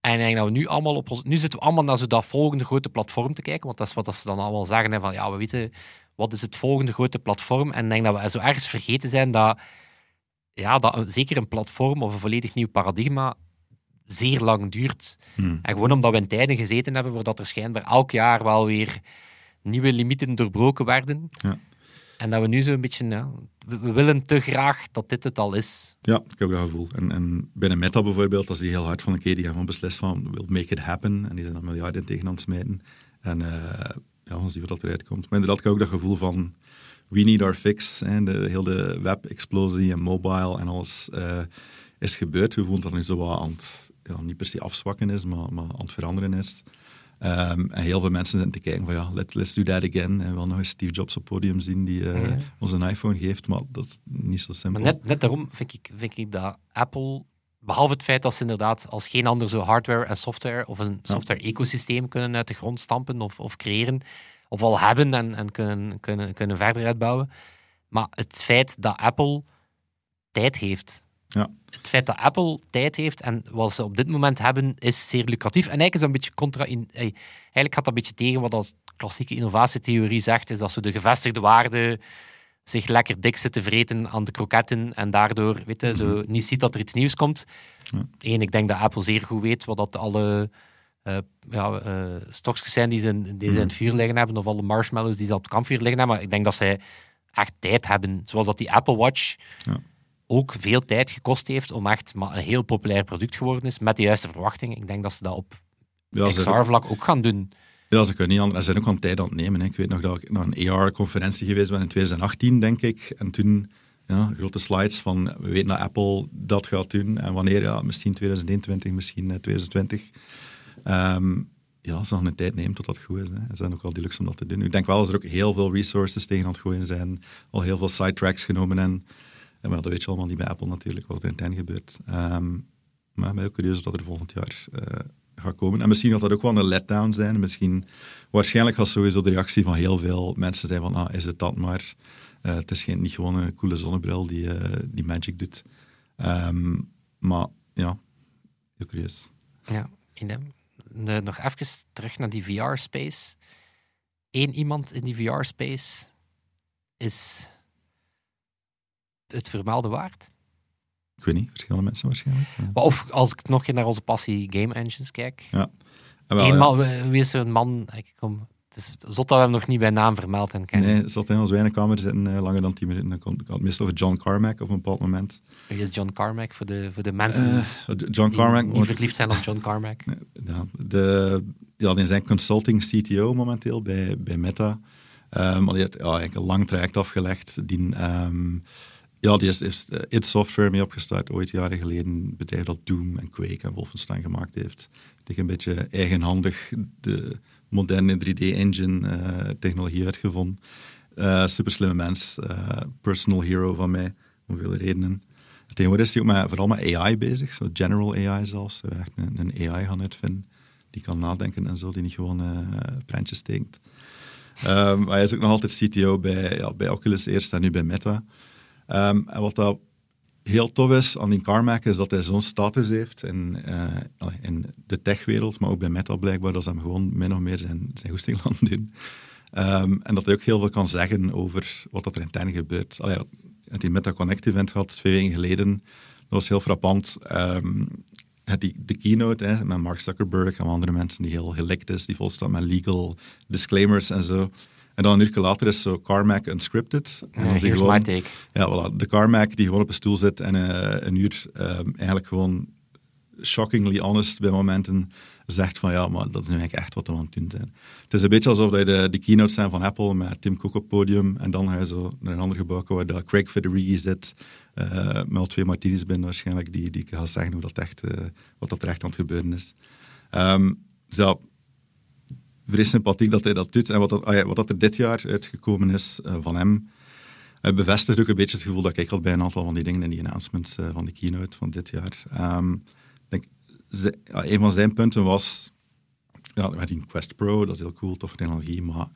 En ik denk dat we nu allemaal op ons... Nu zitten we allemaal naar zo dat volgende grote platform te kijken. Want dat is wat dat ze dan allemaal zeggen. Hè, van, ja, we weten wat is het volgende grote platform. En ik denk dat we zo ergens vergeten zijn dat... Ja, dat zeker een platform of een volledig nieuw paradigma zeer lang duurt. Hm. En gewoon omdat we in tijden gezeten hebben waar dat er schijnbaar elk jaar wel weer nieuwe limieten doorbroken werden. Ja. En dat we nu zo een beetje... Ja, we, we willen te graag dat dit het al is. Ja, ik heb dat gevoel. En, en binnen Meta bijvoorbeeld, als die heel hard van een keer die hebben gewoon beslist van we'll make it happen. En die zijn dan miljarden tegen aan het smijten. En eh ja, dan zien wat eruit komt. Maar inderdaad, ik heb ook dat gevoel van we need our fix. Hè. De, heel de web-explosie en mobile en alles eh, is gebeurd. We voelen dat nu zo wat aan het, ja, niet per se afzwakken is, maar, maar aan het veranderen is. Ehm, en heel veel mensen zitten te kijken van ja, let, let's do that again. En we willen nog eens Steve Jobs op het podium zien die Ja. ons een iPhone geeft, maar dat is niet zo simpel. Maar net, net daarom vind ik, vind ik dat Apple, behalve het feit dat ze inderdaad als geen ander zo hardware en software of een software-ecosysteem kunnen uit de grond stampen of, of creëren, of al hebben en, en kunnen, kunnen, kunnen verder uitbouwen. Maar het feit dat Apple tijd heeft. Ja. Het feit dat Apple tijd heeft en wat ze op dit moment hebben, is zeer lucratief. En eigenlijk is dat een beetje contra... In, eigenlijk gaat dat een beetje tegen wat dat klassieke innovatietheorie zegt, is dat ze de gevestigde waarde zich lekker dik zit te vreten aan de kroketten en daardoor weet je, zo Mhm. niet ziet dat er iets nieuws komt. Ja. Eén, ik denk dat Apple zeer goed weet wat dat alle eh ja, eh, stokjes zijn die ze, in, die ze in Mhm. het vuur liggen hebben, of alle marshmallows die ze op het kampvuur liggen hebben. Maar ik denk dat zij echt tijd hebben. Zoals dat die Apple Watch Ja. Ook veel tijd gekost heeft om echt maar een heel populair product geworden is, met de juiste verwachtingen. Ik denk dat ze dat op Ja, XR-vlak ook gaan doen. ja, ze kunnen niet anders. Ze zijn ook aan tijd aan het nemen. Hè. Ik weet nog dat ik naar een AR-conferentie geweest ben in 2018, denk ik. En toen ja, grote slides van, we weten dat Apple dat gaat doen. En wanneer, ja, misschien 2021, misschien eh, 2020. Ehm, ja, ze gaan een tijd nemen tot dat goed is. Hè. Ze zijn ook wel die luxe om dat te doen. Ik denk wel dat er ook heel veel resources tegen aan het gooien zijn. Al heel veel sidetracks genomen. En, wel, dat weet je allemaal niet bij Apple natuurlijk, wat er intern gebeurt. Ehm, maar ik ben heel curieus wat er volgend jaar eh, gaat komen. En misschien gaat dat ook wel een letdown zijn. Misschien, waarschijnlijk gaat sowieso de reactie van heel veel mensen zijn van, ah, is het dat maar? Eh, het is geen, niet gewoon een coole zonnebril die, eh, die magic doet. Ehm, maar ja, heel curieus. Ja, in nog even terug naar die VR-space. Eén iemand in die VR-space is het vermelde waard. Ik weet niet, verschillende mensen waarschijnlijk. Ja. Maar Of als ik nog naar onze passie game engines kijk. Wel, ja. man, wie is er een man? Ik kom, het is zot dat we hem nog niet bij naam vermeld en kennen. Nee, zat in ons wijnkamer zitten eh, langer dan 10 minuten. Dan had het meestal over John Carmack op een bepaald moment. Wie is John Carmack voor de, voor de mensen Eh, John die Carmack verliefd zijn op John Carmack? ja, de, ja, die zijn consulting CTO momenteel bij, bij Meta. Maar die heeft ja, eigenlijk een lang traject afgelegd. Die, ehm, ja, die is, is eh, id Software mee opgestart, ooit jaren geleden. Een bedrijf dat Doom en Quake en Wolfenstein gemaakt heeft. Die een beetje eigenhandig de moderne 3D-engine eh, technologie uitgevonden. Eh super slimme mens, personal hero van mij, om vele redenen. Tegenwoordig is hij ook vooral met AI bezig, zo general AI zelfs. Ze echt een, AI gaan uitvinden die kan nadenken en zo, die niet gewoon prentjes. Ehm, maar hij is ook nog altijd CTO bij, ja, bij Oculus eerst en nu bij Meta. Ehm, en wat dat heel tof is aan die Carmack is dat hij zo'n status heeft in, eh, in de techwereld, maar ook bij Meta blijkbaar, dat ze hem gewoon min of meer zijn, zijn goesting laten doen. Ehm, en dat hij ook heel veel kan zeggen over wat er intern gebeurt. Allee, het die Meta Connect event gehad twee weken geleden. Dat was heel frappant. Ehm, het die, de keynote met Mark Zuckerberg en andere mensen die heel gelikt is, die vol staat met legal disclaimers en zo. En dan een uur later is zo Carmack unscripted. En dan here's gewoon- take. ja, voilà. De Carmack die gewoon op een stoel zit en eh, een uur ehm, eigenlijk gewoon shockingly honest bij momenten zegt van ja, maar dat is nu eigenlijk echt wat we aan het doen zijn. Het is een beetje alsof je de, de keynotes zijn van Apple met Tim Cook op het podium en dan ga je zo naar een ander gebouw waar dat Craig Federighi zit eh, met al twee martinis binnen waarschijnlijk die, die gaan zeggen hoe dat echt, eh, wat dat er echt aan het gebeuren is. Ehm dus ja, vrij sympathiek dat hij dat doet. En wat, dat, ah wat dat er dit jaar uitgekomen is eh, van hem, het bevestigt ook een beetje het gevoel dat ik had bij een aantal van die dingen in die announcements eh, van de keynote van dit jaar. Ehm, denk, ja, een van zijn punten was, ja, met die Quest Pro, dat is heel cool, toffe technologie, maar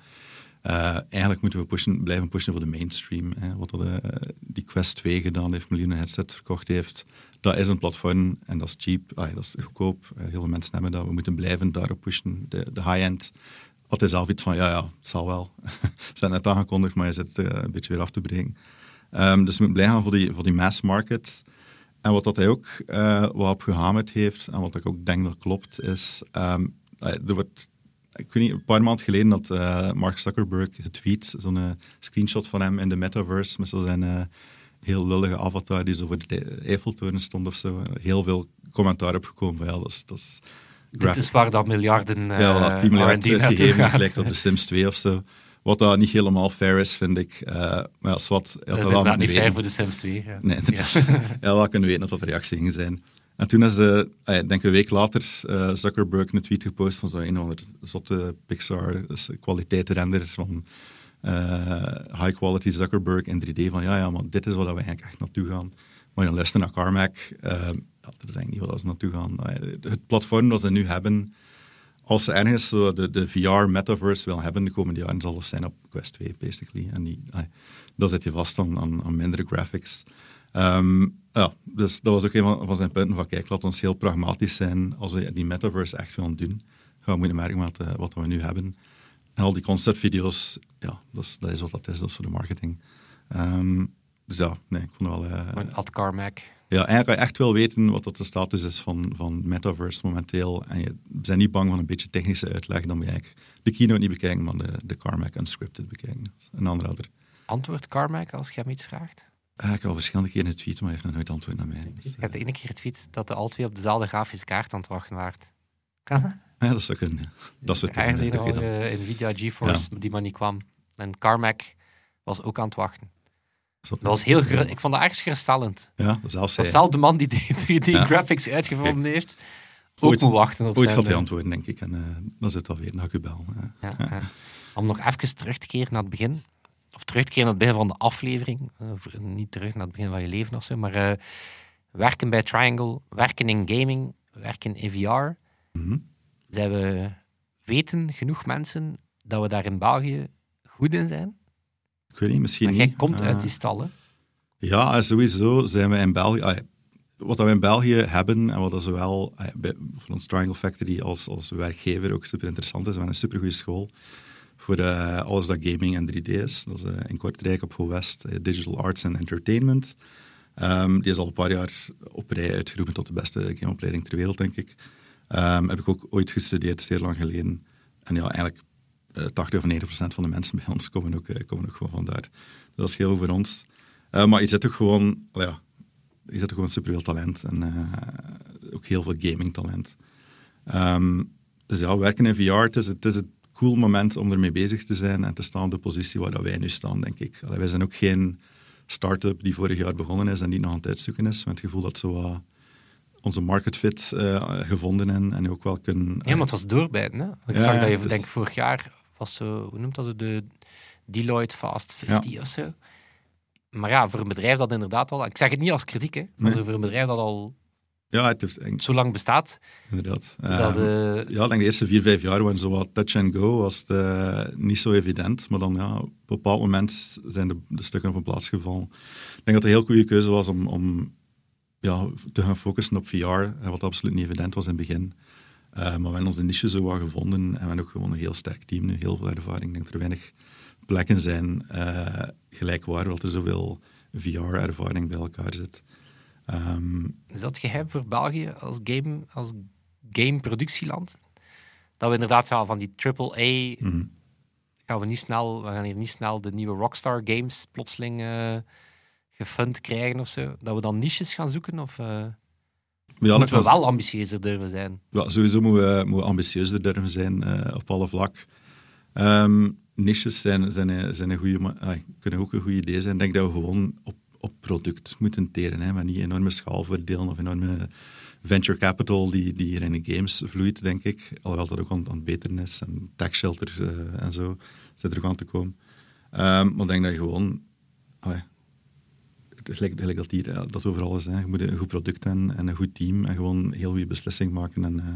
eigenlijk moeten we pushen, blijven pushen voor de mainstream. Wat eh, die Quest 2 gedaan heeft, miljoenen headset verkocht heeft, dat is een platform en dat is cheap, dat is goedkoop. Eh, heel veel mensen hebben dat. We moeten blijven daarop pushen. De, de high-end had hij zelf iets van, ja, ja, het zal wel. Ze zijn net aangekondigd, maar je zit eh, een beetje weer af te breken. Ehm, dus we moeten blij gaan voor die, voor die mass market. En wat dat hij ook eh, wat op gehamerd heeft, en wat ik ook denk dat klopt, is... ehm, eh, er wordt, ik weet niet, een paar maanden geleden eh, Mark Zuckerberg getweet, zo'n screenshot van hem in de metaverse, met zo zijn heel lullige avatar die zo voor de Eiffeltoren stond of zo. Heel veel commentaar opgekomen van, ja, dat is... Dat is Dit is waar dat miljarden uh, ja, voilà, 10 miljard R&D naartoe uitgegeven, gaat. gelijk op de Sims 2 of zo. Wat dat niet helemaal fair is, vind ik. Eh, maar ja, is wat, had Dat is inderdaad niet fair voor de Sims 2. Ja. Nee, inderdaad. ja, wel kunnen weten dat dat de reactie ging zijn. En toen is, eh, ah ja, ik denk een week later, eh, Zuckerberg een tweet gepost van zo'n een of andere zotte Pixar dus kwaliteit render van eh, high quality Zuckerberg in 3D. Van ja, ja, maar dit is waar we eigenlijk echt naartoe gaan. Maar je luistert naar Carmack, eh, ja, dat is eigenlijk niet waar ze naartoe gaan. Ja, Het platform dat ze nu hebben, als ze ergens zo de, de VR-metaverse willen hebben de komende jaren, zal het zijn op Quest 2, basically. En die, ah, dan zit je vast aan, aan, aan mindere graphics. Ehm, ja, dus dat was ook een van, van zijn punten van, kijk, laat ons heel pragmatisch zijn. Als we die metaverse echt willen doen, gaan we moeten merken wat, eh, wat we nu hebben. En al die conceptvideo's, ja, dat is, dat is wat dat is, dat is voor de marketing. Ehm, dus ja, nee, ik vond het wel... eh, Maar Ad Carmack. ja, eigenlijk echt wel weten wat dat de status is van, van Metaverse momenteel. En je bent niet bang van een beetje technische uitleg, dan moet je eigenlijk de keynote niet bekijken, maar de, de Carmack Unscripted bekijken. Dat is Een aanrader. Antwoord Carmack als je hem iets vraagt. Eh, ik heb al verschillende keren het tweet, maar hij heeft nog nooit antwoord naar mij. Dus, Ik heb de ene keer getweet dat de al twee op dezelfde grafische kaart aan het wachten waren. Kan dat? Ja, dat Ergens kunnen. een dat dan- andere Nvidia GeForce die maar niet kwam. En Carmack was ook aan het wachten. dat was heel. Ik vond dat ergens geruststellend. Ja, zelfs hij. Dezelfde man die 3D Ja. graphics uitgevonden heeft, ook Ooit- moet wachten op Ooit zijn... gaat hij eh, antwoorden, denk ik. En eh, dan zit het alweer. Dan ga ik u bel. Ja, ja. Om nog even terug te keren naar het begin. Of terug te keren naar het begin van de aflevering. Eh, niet terug naar het begin van je leven of zo. Maar werken bij Triangle, werken in gaming, werken in VR. Mhm. Zijn we weten genoeg mensen dat we daar in België goed in zijn? Ik weet niet, misschien Maar jij niet. komt uit die stallen. Ja, sowieso zijn we in België. wat we in België hebben en wat zowel bij, voor ons Triangle Factory als, als werkgever ook super interessant is. We hebben een supergoeie school voor eh, alles dat gaming en 3D is. Dat is eh, in Kortrijk op Go West, eh, Digital Arts and Entertainment. Ehm, die is al een paar jaar op rij uitgeroepen tot de beste gameopleiding ter wereld, denk ik. Ehm, heb ik ook ooit gestudeerd, zeer lang geleden. En ja, eigenlijk eh 80 of 90 procent van de mensen bij ons komen ook, eh, komen ook gewoon vandaar. Dat is heel voor ons. Eh, maar je zit ook gewoon, ja, je zit ook gewoon superveel talent en eh, ook heel veel gaming talent. Ehm, dus ja, werken in VR, het is, het is een cool moment om ermee bezig te zijn en te staan op de positie waar dat wij nu staan, denk ik. Allee, wij zijn ook geen start-up die vorig jaar begonnen is en die nog aan het uitzoeken is, met het gevoel dat zo onze market fit eh, gevonden en, en ook wel kunnen... Ja, maar het was doorbijten. Hè? Ik Ja, zag ja, dat je, dus- denk ik, vorig jaar was zo, hoe noemt dat zo, de Deloitte Fast 50 of zo. Maar ja, voor een bedrijf dat inderdaad al, ik zeg het niet als kritiek, hè, maar Nee. voor een bedrijf dat al ja, het is eng, zo lang bestaat, inderdaad. dat Ehm, eh, Ja, ik denk de eerste vier, vijf jaar waren zo wat touch and go, was het eh, niet zo evident. Maar dan, ja, op een bepaald moment zijn de, de stukken op een plaats gevallen. Ik denk dat het een heel goede keuze was om, om ja, te gaan focussen op VR, wat absoluut niet evident was in het begin. Eh, maar we hebben onze niche zo wat gevonden en we hebben ook gewoon een heel sterk team nu, heel veel ervaring. Ik denk dat er weinig plekken zijn eh gelijkwaardig, dat er zoveel VR-ervaring bij elkaar zit. Ehm, is dat geheim voor België als game, als gameproductieland? Dat we inderdaad ja, van die AAA mhm. gaan we niet snel, we gaan hier niet snel de nieuwe Rockstar Games plotseling eh gefund krijgen of zo. Dat we dan niches gaan zoeken of eh Ja, moeten we wel ambitieuzer durven zijn? ja, sowieso moeten we, moeten ambitieuzer durven zijn eh, op alle vlak. Ehm, niches zijn, zijn, zijn een goede, kunnen ook een goed idee zijn. Ik denk dat we gewoon op, op product moeten teren, hè, maar niet enorme schaalvoordelen of enorme venture capital die, die hier in de games vloeit, denk ik. Alhoewel dat ook aan, aan beteren is en tax shelters eh, en zo zit er ook aan te komen. Ehm, maar ik denk dat je gewoon... allee, gelijk, gelijk dat hier eh, dat overal is. Hè. Je moet een goed product hebben en een goed team en gewoon heel goede beslissing maken en eh,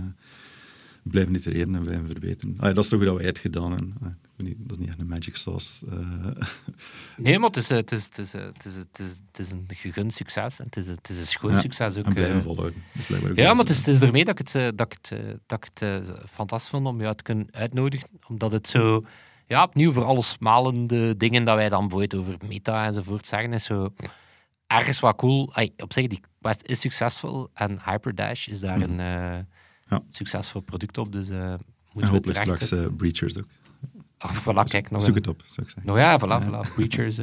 blijven itereren en blijven verbeteren. Allee, dat is toch hoe dat wij het gedaan hebben. Allee, dat is niet echt een magic sauce. eh. Nee, maar het is, het is, het is, het is, het is, het is een gegund succes. En het is, het is een schoon Ja, succes ook. en blijven volhouden. Is Ja, maar het is, het is ermee dat ik het, dat ik het, dat ik het fantastisch vond om jou te kunnen uitnodigen. Omdat het zo, ja, opnieuw voor alle smalende dingen dat wij dan bijvoorbeeld over meta enzovoort zeggen, is zo ergens wat cool. Ay, op zich, die quest is succesvol en Hyperdash is daar Mhm. een eh, Ja. succesvol product op. Dus En moeten we straks eh, Breachers ook. Ah, voilà, kijk, nog Zoek een, het op, zou ik zeggen. nog ja, voilà, voilà. Breachers,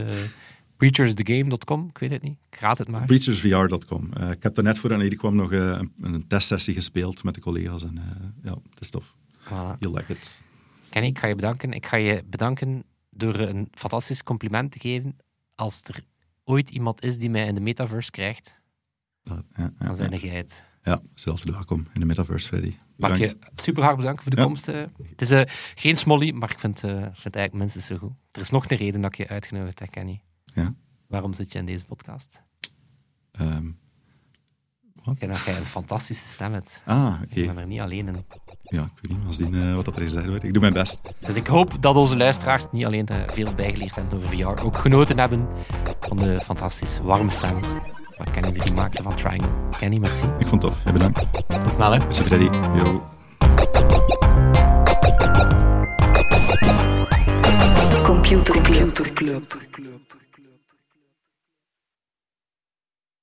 breachersthegame.com, ik weet het niet. Ik raad het maar. Breachersvr.com. Ik heb daar net voor en hier kwam nog een, een testsessie gespeeld met de collega's. En ja, het is tof. Voilà. You like it. Kenny, ik ga je bedanken. Ik ga je bedanken door een fantastisch compliment te geven. Als er ooit iemand is die mij in de metaverse krijgt, Ja, ja, ja, dan zijn jij het. Ja, zelfs welkom in de Metaverse, Freddy. Mag je super hard bedanken voor de komst. eh. Het is eh, geen smolly, maar ik vind, eh, vind het eigenlijk minstens zo goed. Er is nog een reden dat ik je uitgenodigd heb, Kenny. Ja. Waarom zit je in deze podcast? Ja, dat jij een fantastische stem hebt. ah, oké. Ik ben er niet alleen in. Ja, ik weet niet als die, eh, wat dat er gezegd wordt. Ik doe mijn best. Dus ik hoop dat onze luisteraars niet alleen eh, veel bijgeleerd hebben over VR, ook genoten hebben van de fantastische warme stem wat Kenny erin maakte van Triangle. Kenny, merci. Ik vond het tof. Ja, bedankt. Tot snel, hè. Merci, Freddy. Yo. Computer Club.